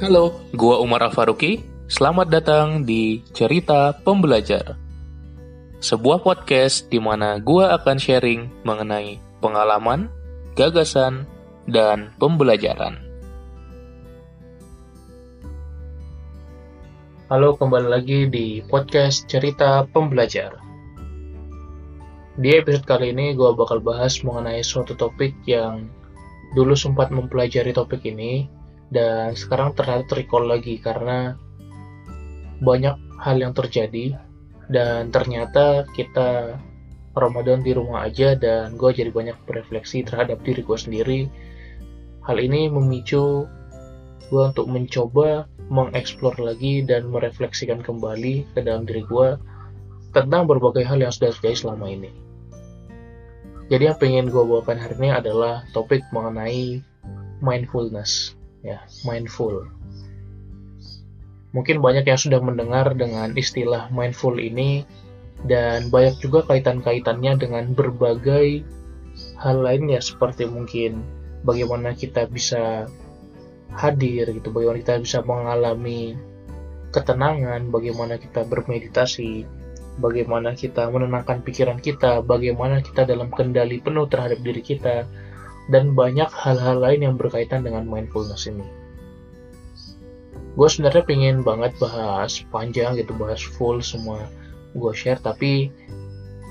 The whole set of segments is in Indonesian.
Halo, gua Umar Afaruki. Selamat datang di Cerita Pembelajar. Sebuah podcast di mana gua akan sharing mengenai pengalaman, gagasan, dan pembelajaran. Halo, kembali lagi di podcast Cerita Pembelajar. Di episode kali ini gue bakal bahas mengenai suatu topik yang dulu sempat mempelajari topik ini dan sekarang ternyata recall lagi karena banyak hal yang terjadi. Dan ternyata kita Ramadan di rumah aja dan gue jadi banyak berefleksi terhadap diri gue sendiri. Hal ini memicu gue untuk mencoba mengeksplor lagi dan merefleksikan kembali ke dalam diri gue tentang berbagai hal yang sudah terjadi selama ini. Jadi yang pengen gue bawakan hari ini adalah topik mengenai mindfulness ya mindful. Mungkin banyak yang sudah mendengar dengan istilah mindful ini dan banyak juga kaitan-kaitannya dengan berbagai hal lainnya seperti mungkin bagaimana kita bisa hadir gitu bagaimana kita bisa mengalami ketenangan bagaimana kita bermeditasi bagaimana kita menenangkan pikiran kita bagaimana kita dalam kendali penuh terhadap diri kita dan banyak hal-hal lain yang berkaitan dengan mindfulness ini. Gue sebenarnya pengen banget bahas panjang gitu, bahas full semua gue share, tapi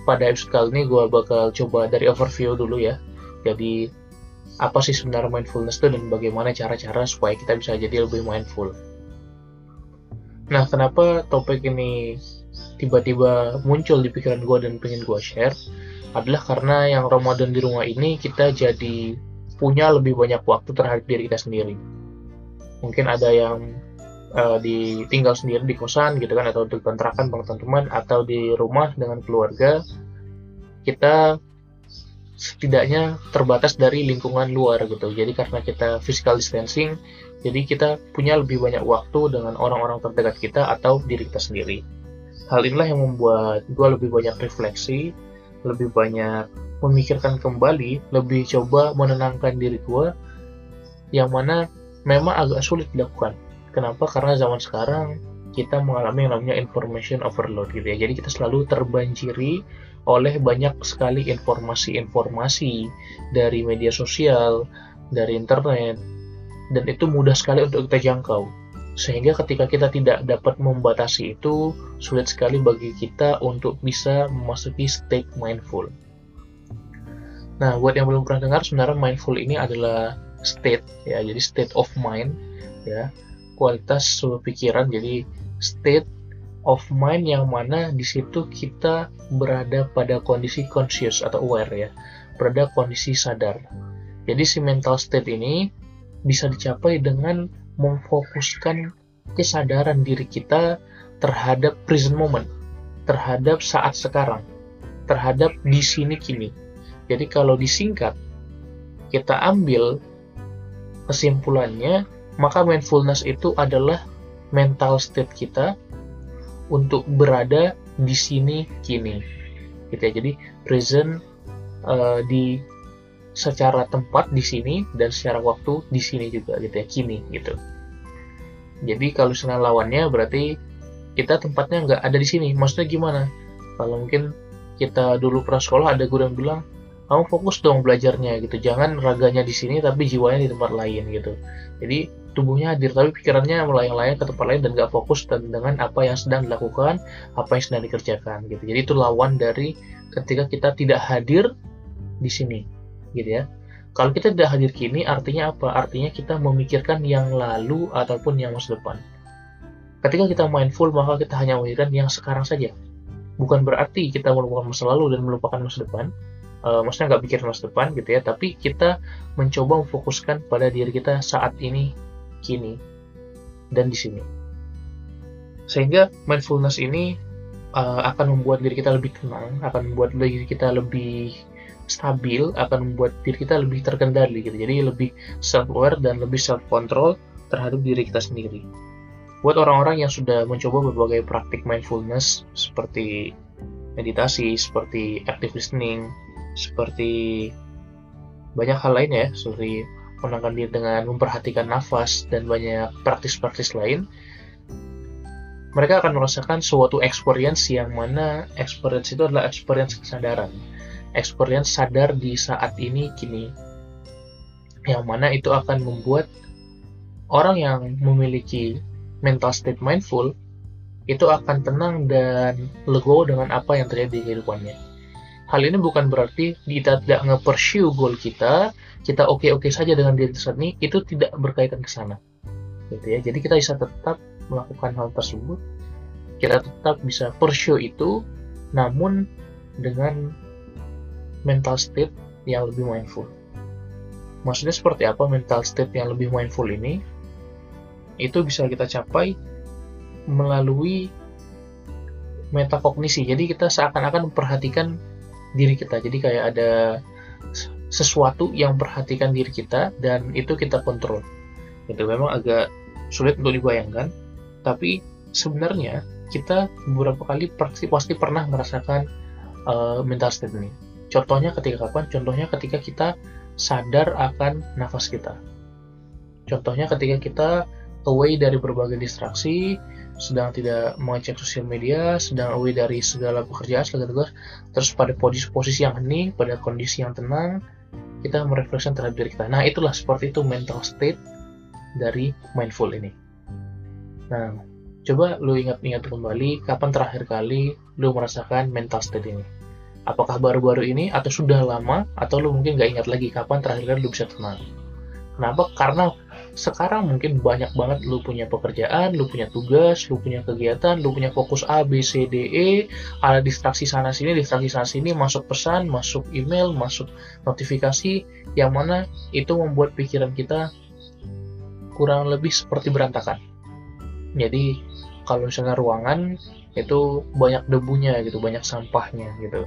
pada episode kali ini gue bakal coba dari overview dulu ya. Jadi apa sih sebenarnya mindfulness itu dan bagaimana cara-cara supaya kita bisa jadi lebih mindful. Nah, kenapa topik ini tiba-tiba muncul di pikiran gue dan pengen gue share? Adalah karena yang Ramadan di rumah ini kita jadi punya lebih banyak waktu terhadap diri kita sendiri. Mungkin ada yang uh, ditinggal sendiri di kosan gitu kan atau di kontrakan bang teman-teman atau di rumah dengan keluarga. Kita setidaknya terbatas dari lingkungan luar gitu. Jadi karena kita physical distancing, jadi kita punya lebih banyak waktu dengan orang-orang terdekat kita atau diri kita sendiri. Hal inilah yang membuat gue lebih banyak refleksi lebih banyak memikirkan kembali, lebih coba menenangkan diri gue, yang mana memang agak sulit dilakukan. Kenapa? Karena zaman sekarang kita mengalami yang namanya information overload gitu ya. Jadi kita selalu terbanjiri oleh banyak sekali informasi-informasi dari media sosial, dari internet, dan itu mudah sekali untuk kita jangkau sehingga ketika kita tidak dapat membatasi itu sulit sekali bagi kita untuk bisa memasuki state mindful. Nah, buat yang belum pernah dengar sebenarnya mindful ini adalah state ya, jadi state of mind ya, kualitas pikiran jadi state of mind yang mana di situ kita berada pada kondisi conscious atau aware ya, berada kondisi sadar. Jadi si mental state ini bisa dicapai dengan memfokuskan kesadaran diri kita terhadap present moment, terhadap saat sekarang, terhadap di sini kini. Jadi kalau disingkat, kita ambil kesimpulannya, maka mindfulness itu adalah mental state kita untuk berada di sini kini. Gitu ya. Jadi present uh, di secara tempat di sini dan secara waktu di sini juga gitu ya kini gitu. Jadi kalau misalnya lawannya berarti kita tempatnya nggak ada di sini. Maksudnya gimana? Kalau mungkin kita dulu pernah sekolah ada guru yang bilang kamu fokus dong belajarnya gitu. Jangan raganya di sini tapi jiwanya di tempat lain gitu. Jadi tubuhnya hadir tapi pikirannya melayang-layang ke tempat lain dan nggak fokus dengan apa yang sedang dilakukan apa yang sedang dikerjakan gitu. Jadi itu lawan dari ketika kita tidak hadir di sini gitu ya. Kalau kita tidak hadir kini artinya apa? Artinya kita memikirkan yang lalu ataupun yang masa depan. Ketika kita mindful maka kita hanya memikirkan yang sekarang saja. Bukan berarti kita melupakan masa lalu dan melupakan masa depan. Uh, maksudnya nggak pikir masa depan gitu ya, tapi kita mencoba memfokuskan pada diri kita saat ini, kini, dan di sini. Sehingga mindfulness ini uh, akan membuat diri kita lebih tenang, akan membuat diri kita lebih stabil akan membuat diri kita lebih terkendali gitu. Jadi lebih self aware dan lebih self control terhadap diri kita sendiri. Buat orang-orang yang sudah mencoba berbagai praktik mindfulness seperti meditasi, seperti active listening, seperti banyak hal lain ya, seperti menenangkan diri dengan memperhatikan nafas dan banyak praktis-praktis lain, mereka akan merasakan suatu experience yang mana experience itu adalah experience kesadaran. Experience sadar di saat ini kini. Yang mana itu akan membuat orang yang memiliki mental state mindful itu akan tenang dan legowo dengan apa yang terjadi di kehidupannya. Hal ini bukan berarti kita tidak nge-pursue goal kita, kita oke-oke saja dengan diri saat ini, itu tidak berkaitan ke sana. Gitu ya. Jadi kita bisa tetap melakukan hal tersebut, kita tetap bisa pursue itu, namun dengan mental state yang lebih mindful. Maksudnya seperti apa mental state yang lebih mindful ini? Itu bisa kita capai melalui metakognisi. Jadi kita seakan-akan memperhatikan diri kita. Jadi kayak ada sesuatu yang memperhatikan diri kita dan itu kita kontrol. Itu memang agak sulit untuk dibayangkan, tapi sebenarnya kita beberapa kali pasti, pasti pernah merasakan uh, mental state ini. Contohnya ketika kapan? Contohnya ketika kita sadar akan nafas kita. Contohnya ketika kita away dari berbagai distraksi, sedang tidak mengecek sosial media, sedang away dari segala pekerjaan, segala tugas, terus pada posisi, posisi yang hening, pada kondisi yang tenang, kita merefleksikan terhadap diri kita. Nah, itulah seperti itu mental state dari mindful ini. Nah, coba lu ingat-ingat kembali kapan terakhir kali lu merasakan mental state ini. Apakah baru-baru ini atau sudah lama atau lu mungkin nggak ingat lagi kapan terakhir kali lu bisa tenang. Kenapa? Karena sekarang mungkin banyak banget lu punya pekerjaan, lu punya tugas, lu punya kegiatan, lu punya fokus A, B, C, D, E, ada distraksi sana sini, distraksi sana sini, masuk pesan, masuk email, masuk notifikasi, yang mana itu membuat pikiran kita kurang lebih seperti berantakan. Jadi kalau misalnya ruangan itu banyak debunya gitu, banyak sampahnya gitu,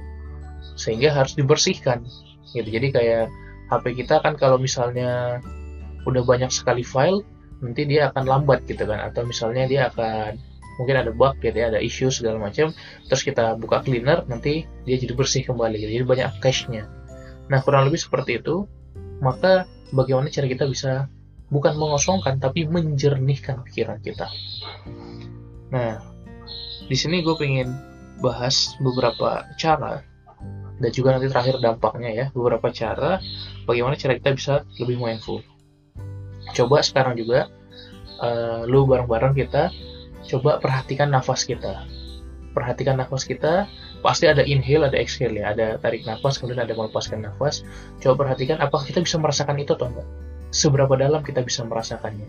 sehingga harus dibersihkan. Gitu. Jadi kayak HP kita kan kalau misalnya udah banyak sekali file nanti dia akan lambat gitu kan. Atau misalnya dia akan mungkin ada bug gitu ya ada isu segala macam terus kita buka cleaner nanti dia jadi bersih kembali gitu. Jadi banyak cache-nya. Nah kurang lebih seperti itu. Maka bagaimana cara kita bisa bukan mengosongkan tapi menjernihkan pikiran kita. Nah di sini gue pengen bahas beberapa cara dan juga nanti terakhir dampaknya ya beberapa cara bagaimana cara kita bisa lebih mindful. Coba sekarang juga uh, lu bareng-bareng kita coba perhatikan nafas kita. Perhatikan nafas kita pasti ada inhale ada exhale ya. Ada tarik nafas kemudian ada melepaskan nafas. Coba perhatikan apakah kita bisa merasakan itu atau enggak. Seberapa dalam kita bisa merasakannya.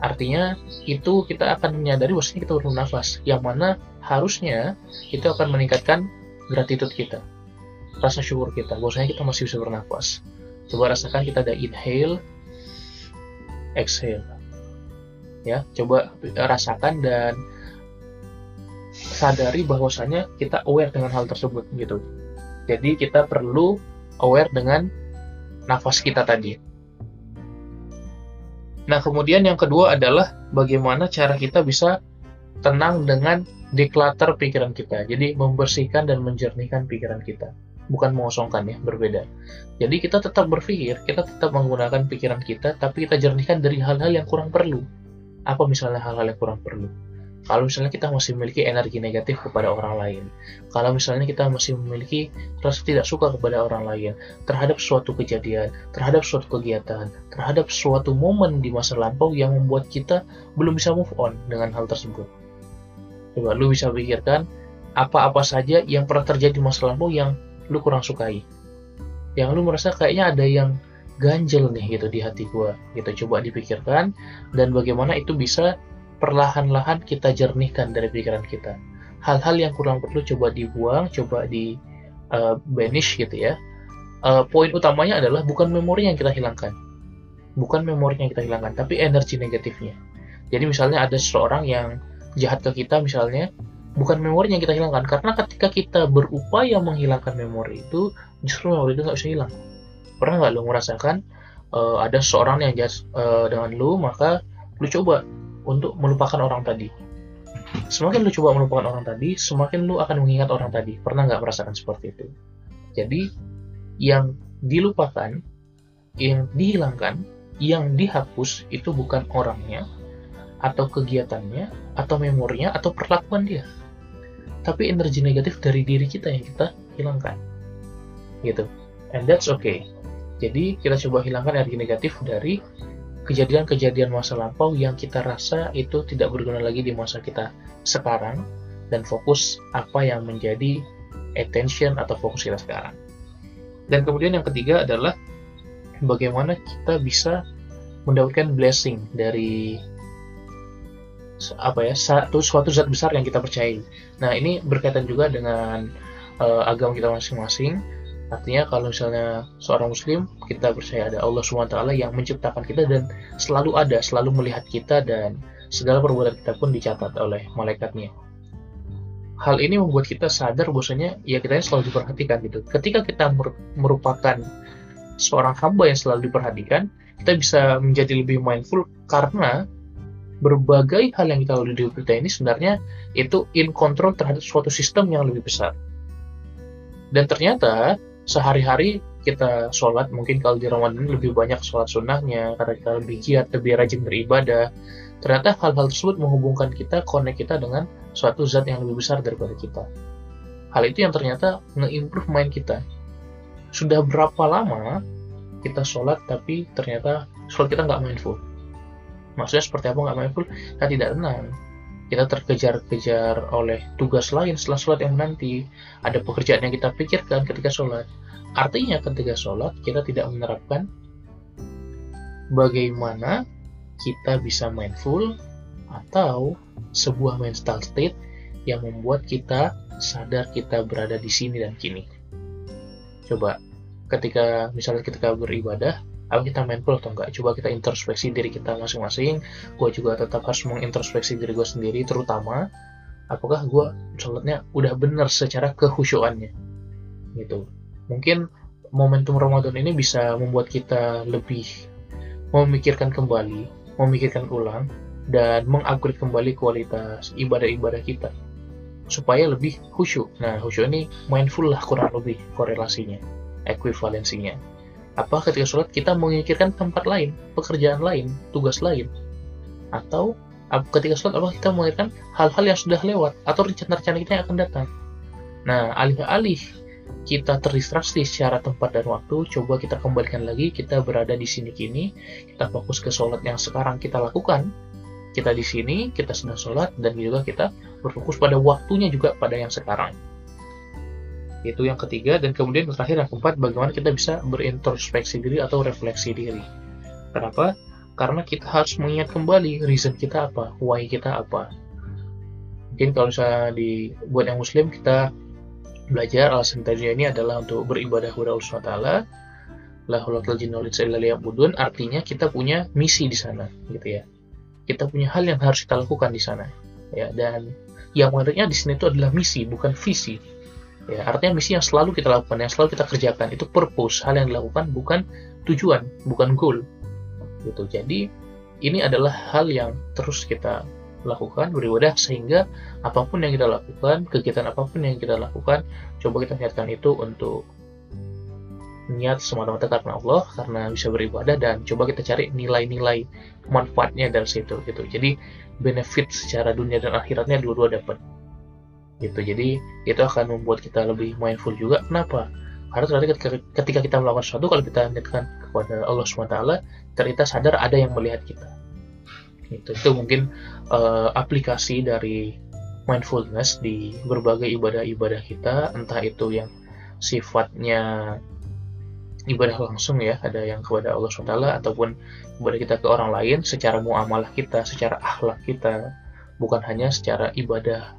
Artinya itu kita akan menyadari bahwasanya kita bernafas yang mana harusnya itu akan meningkatkan gratitude kita rasa syukur kita bahwasanya kita masih bisa bernafas coba rasakan kita ada inhale exhale. Ya coba rasakan dan sadari bahwasanya kita aware dengan hal tersebut gitu. Jadi kita perlu aware dengan nafas kita tadi. Nah kemudian yang kedua adalah bagaimana cara kita bisa tenang dengan declutter pikiran kita. Jadi membersihkan dan menjernihkan pikiran kita bukan mengosongkan ya, berbeda. Jadi kita tetap berpikir, kita tetap menggunakan pikiran kita, tapi kita jernihkan dari hal-hal yang kurang perlu. Apa misalnya hal-hal yang kurang perlu? Kalau misalnya kita masih memiliki energi negatif kepada orang lain, kalau misalnya kita masih memiliki rasa tidak suka kepada orang lain, terhadap suatu kejadian, terhadap suatu kegiatan, terhadap suatu momen di masa lampau yang membuat kita belum bisa move on dengan hal tersebut. Coba lu bisa pikirkan apa-apa saja yang pernah terjadi di masa lampau yang lu kurang sukai. Yang lu merasa kayaknya ada yang ganjel nih gitu di hati gua gitu. Coba dipikirkan dan bagaimana itu bisa perlahan-lahan kita jernihkan dari pikiran kita. Hal-hal yang kurang perlu coba dibuang coba di uh, banish gitu ya. Uh, poin utamanya adalah bukan memori yang kita hilangkan. Bukan memori yang kita hilangkan tapi energi negatifnya. Jadi misalnya ada seseorang yang jahat ke kita misalnya bukan memori yang kita hilangkan. Karena ketika kita berupaya menghilangkan memori itu justru memori itu nggak bisa hilang. Pernah nggak lo merasakan uh, ada seorang yang jahat uh, dengan lo maka lo coba untuk melupakan orang tadi. Semakin lo coba melupakan orang tadi semakin lo akan mengingat orang tadi. Pernah nggak merasakan seperti itu? Jadi yang dilupakan yang dihilangkan yang dihapus itu bukan orangnya, atau kegiatannya, atau memorinya, atau perlakuan dia. Tapi energi negatif dari diri kita yang kita hilangkan. Gitu. And that's okay. Jadi kita coba hilangkan energi negatif dari kejadian-kejadian masa lampau yang kita rasa itu tidak berguna lagi di masa kita sekarang dan fokus apa yang menjadi attention atau fokus kita sekarang. Dan kemudian yang ketiga adalah bagaimana kita bisa mendapatkan blessing dari apa ya satu suatu zat besar yang kita percayai. Nah ini berkaitan juga dengan uh, agama kita masing-masing. Artinya kalau misalnya seorang muslim kita percaya ada Allah swt yang menciptakan kita dan selalu ada, selalu melihat kita dan segala perbuatan kita pun dicatat oleh malaikatnya. Hal ini membuat kita sadar bahwasanya ya kita selalu diperhatikan gitu. Ketika kita merupakan seorang hamba yang selalu diperhatikan, kita bisa menjadi lebih mindful karena berbagai hal yang kita lalui di hidup kita ini sebenarnya itu in control terhadap suatu sistem yang lebih besar. Dan ternyata sehari-hari kita sholat, mungkin kalau di Ramadan lebih banyak sholat sunnahnya, karena kita lebih giat, lebih rajin beribadah. Ternyata hal-hal tersebut menghubungkan kita, connect kita dengan suatu zat yang lebih besar daripada kita. Hal itu yang ternyata nge-improve mind kita sudah berapa lama kita sholat tapi ternyata sholat kita nggak mindful maksudnya seperti apa nggak mindful kita tidak tenang. Kita terkejar-kejar oleh tugas lain setelah sholat yang nanti ada pekerjaan yang kita pikirkan ketika sholat. Artinya ketika sholat kita tidak menerapkan bagaimana kita bisa mindful atau sebuah mental state yang membuat kita sadar kita berada di sini dan kini. Coba ketika misalnya ketika beribadah apa kita mindful atau enggak coba kita introspeksi diri kita masing-masing gue juga tetap harus mengintrospeksi diri gue sendiri terutama apakah gue sholatnya udah benar secara kehusuannya gitu mungkin momentum Ramadan ini bisa membuat kita lebih memikirkan kembali memikirkan ulang dan mengupgrade kembali kualitas ibadah-ibadah kita supaya lebih khusyuk. Nah, khusyuk ini mindful lah kurang lebih korelasinya, ekuivalensinya. Apa ketika sholat kita memikirkan tempat lain, pekerjaan lain, tugas lain? Atau ketika sholat apa kita memikirkan hal-hal yang sudah lewat atau rencana-rencana kita yang akan datang? Nah, alih-alih kita terdistraksi secara tempat dan waktu, coba kita kembalikan lagi, kita berada di sini kini, kita fokus ke sholat yang sekarang kita lakukan, kita di sini, kita sedang sholat, dan juga kita berfokus pada waktunya juga pada yang sekarang. Itu yang ketiga, dan kemudian yang terakhir yang keempat, bagaimana kita bisa berintrospeksi diri atau refleksi diri. Kenapa? Karena kita harus mengingat kembali reason kita apa, why kita apa. Mungkin kalau misalnya di buat yang muslim kita belajar alasan tadi ini adalah untuk beribadah kepada Allah SWT artinya kita punya misi di sana gitu ya kita punya hal yang harus kita lakukan di sana ya dan yang menariknya di sini itu adalah misi bukan visi ya artinya misi yang selalu kita lakukan yang selalu kita kerjakan itu purpose. Hal yang dilakukan bukan tujuan bukan goal. Gitu. Jadi ini adalah hal yang terus kita lakukan beribadah sehingga apa pun yang kita lakukan kegiatan apa pun yang kita lakukan coba kita niatkan itu untuk niat semata-mata karena Allah karena bisa beribadah dan coba kita cari nilai-nilai manfaatnya dari situ gitu. Jadi benefit secara dunia dan akhiratnya dua-dua dapat gitu. Jadi itu akan membuat kita lebih mindful juga. Kenapa? Karena ternyata ketika, kita melakukan sesuatu kalau kita niatkan kepada Allah swt ternyata sadar ada yang melihat kita. Itu itu mungkin uh, aplikasi dari mindfulness di berbagai ibadah-ibadah kita. Entah itu yang sifatnya ibadah langsung ya ada yang kepada Allah SWT ataupun kepada kita ke orang lain secara muamalah kita secara akhlak kita. Bukan hanya secara ibadah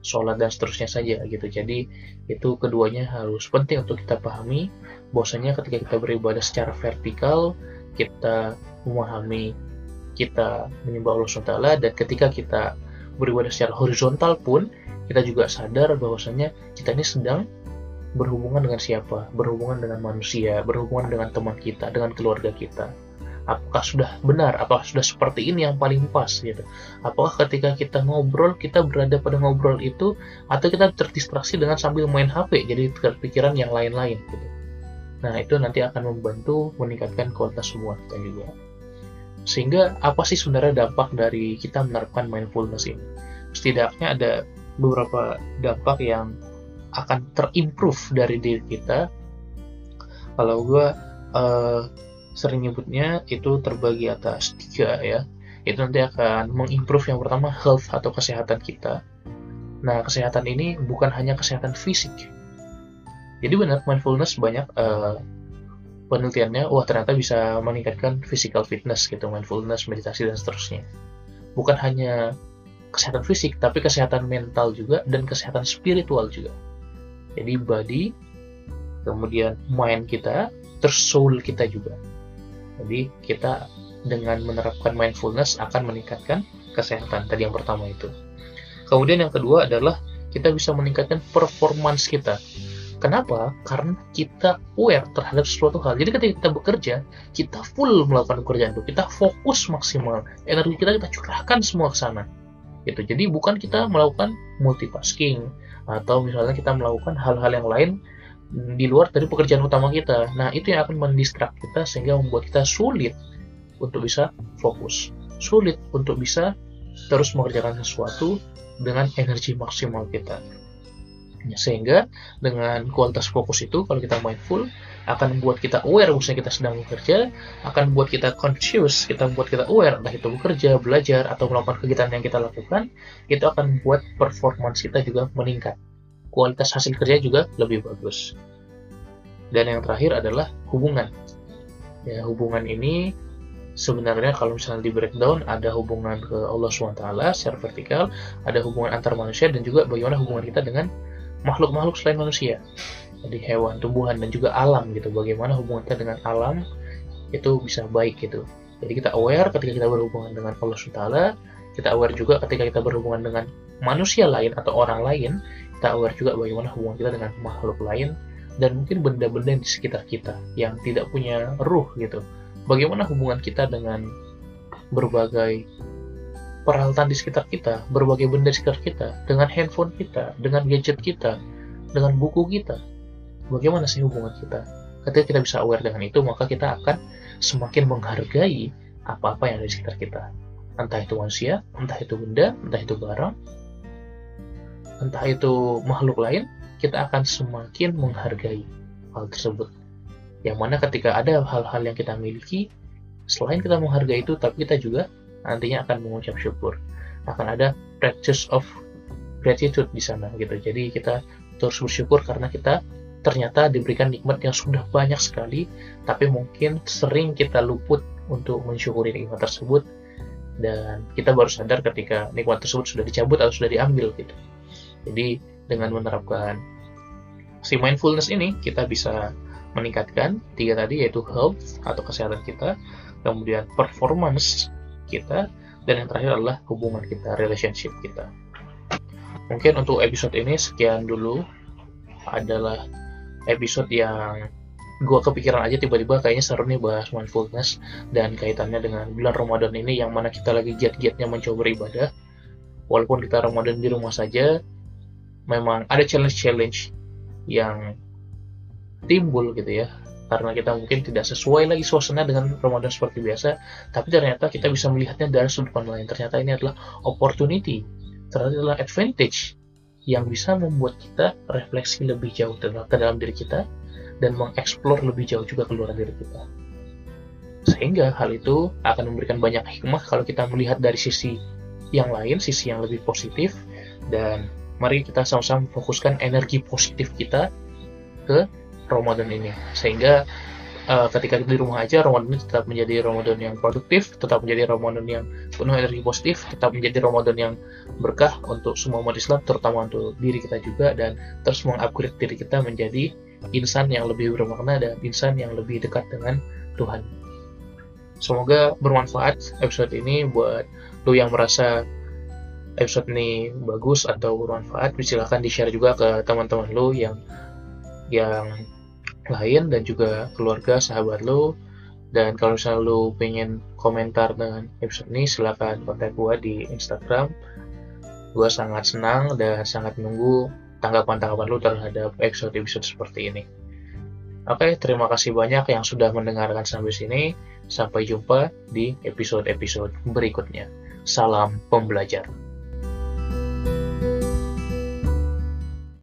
sholat dan seterusnya saja gitu jadi itu keduanya harus penting untuk kita pahami bahwasanya ketika kita beribadah secara vertikal kita memahami kita menyembah Allah SWT dan ketika kita beribadah secara horizontal pun kita juga sadar bahwasanya kita ini sedang berhubungan dengan siapa, berhubungan dengan manusia, berhubungan dengan teman kita, dengan keluarga kita. Apakah sudah benar? Apakah sudah seperti ini yang paling pas gitu? Apakah ketika kita ngobrol kita berada pada ngobrol itu atau kita terdistraksi dengan sambil main HP jadi terpikiran yang lain-lain gitu. Nah, itu nanti akan membantu meningkatkan kualitas semua kita juga. Sehingga apa sih sebenarnya dampak dari kita menerapkan mindfulness ini? Setidaknya ada beberapa dampak yang akan terimprove dari diri kita. Kalau gue uh, sering nyebutnya itu terbagi atas tiga ya. Itu nanti akan mengimprove yang pertama health atau kesehatan kita. Nah kesehatan ini bukan hanya kesehatan fisik. Jadi benar mindfulness banyak uh, penelitiannya, wah ternyata bisa meningkatkan physical fitness gitu, mindfulness, meditasi dan seterusnya. Bukan hanya kesehatan fisik, tapi kesehatan mental juga dan kesehatan spiritual juga. Jadi body, kemudian mind kita, terus kita juga. Jadi kita dengan menerapkan mindfulness akan meningkatkan kesehatan tadi yang pertama itu. Kemudian yang kedua adalah kita bisa meningkatkan performance kita Kenapa? Karena kita aware terhadap sesuatu hal. Jadi ketika kita bekerja, kita full melakukan pekerjaan itu. Kita fokus maksimal. Energi kita kita curahkan semua ke sana. Gitu. Jadi bukan kita melakukan multitasking atau misalnya kita melakukan hal-hal yang lain di luar dari pekerjaan utama kita. Nah, itu yang akan mendistrak kita sehingga membuat kita sulit untuk bisa fokus. Sulit untuk bisa terus mengerjakan sesuatu dengan energi maksimal kita. Ya, sehingga dengan kualitas fokus itu, kalau kita mindful, akan membuat kita aware misalnya kita sedang bekerja, akan membuat kita conscious, kita membuat kita aware, entah itu bekerja, belajar, atau melakukan kegiatan yang kita lakukan, itu akan membuat performance kita juga meningkat. Kualitas hasil kerja juga lebih bagus. Dan yang terakhir adalah hubungan. Ya, hubungan ini sebenarnya kalau misalnya di breakdown ada hubungan ke Allah SWT secara vertikal, ada hubungan antar manusia dan juga bagaimana hubungan kita dengan makhluk-makhluk selain manusia jadi hewan, tumbuhan dan juga alam gitu bagaimana hubungan kita dengan alam itu bisa baik gitu jadi kita aware ketika kita berhubungan dengan Allah SWT kita aware juga ketika kita berhubungan dengan manusia lain atau orang lain kita aware juga bagaimana hubungan kita dengan makhluk lain dan mungkin benda-benda di sekitar kita yang tidak punya ruh gitu bagaimana hubungan kita dengan berbagai peralatan di sekitar kita, berbagai benda di sekitar kita, dengan handphone kita, dengan gadget kita, dengan buku kita. Bagaimana sih hubungan kita? Ketika kita bisa aware dengan itu, maka kita akan semakin menghargai apa-apa yang ada di sekitar kita. Entah itu manusia, entah itu benda, entah itu barang, entah itu makhluk lain, kita akan semakin menghargai hal tersebut. Yang mana ketika ada hal-hal yang kita miliki, selain kita menghargai itu, tapi kita juga nantinya akan mengucap syukur. Akan ada practice of gratitude di sana gitu. Jadi kita terus bersyukur karena kita ternyata diberikan nikmat yang sudah banyak sekali tapi mungkin sering kita luput untuk mensyukuri nikmat tersebut. Dan kita baru sadar ketika nikmat tersebut sudah dicabut atau sudah diambil gitu jadi dengan menerapkan si mindfulness ini kita bisa meningkatkan tiga tadi yaitu health atau kesehatan kita kemudian performance kita dan yang terakhir adalah hubungan kita, relationship kita. Mungkin untuk episode ini sekian dulu adalah episode yang gue kepikiran aja tiba-tiba kayaknya seru nih bahas mindfulness dan kaitannya dengan bulan Ramadan ini yang mana kita lagi giat-giatnya mencoba ibadah walaupun kita Ramadan di rumah saja memang ada challenge-challenge yang timbul gitu ya karena kita mungkin tidak sesuai lagi suasana dengan Ramadan seperti biasa, tapi ternyata kita bisa melihatnya dari sudut pandang lain. Ternyata ini adalah opportunity, ternyata adalah advantage yang bisa membuat kita refleksi lebih jauh ke dalam diri kita dan mengeksplor lebih jauh juga keluar diri kita. Sehingga hal itu akan memberikan banyak hikmah kalau kita melihat dari sisi yang lain, sisi yang lebih positif, dan mari kita sama-sama fokuskan energi positif kita ke Ramadan ini. Sehingga uh, ketika di rumah aja Ramadan ini tetap menjadi Ramadan yang produktif tetap menjadi Ramadan yang penuh energi positif tetap menjadi Ramadan yang berkah untuk semua umat Islam terutama untuk diri kita juga dan terus mengupgrade diri kita menjadi insan yang lebih bermakna dan insan yang lebih dekat dengan Tuhan. Semoga bermanfaat episode ini buat lo yang merasa episode ini bagus atau bermanfaat silahkan di share juga ke teman-teman lo yang yang lain dan juga keluarga sahabat lo dan kalau misalnya lo pengen komentar dengan episode ini silahkan kontak gue di Instagram gue sangat senang dan sangat menunggu tanggapan-tanggapan lo terhadap episode-episode seperti ini Oke, terima kasih banyak yang sudah mendengarkan sampai sini. Sampai jumpa di episode-episode berikutnya. Salam pembelajar.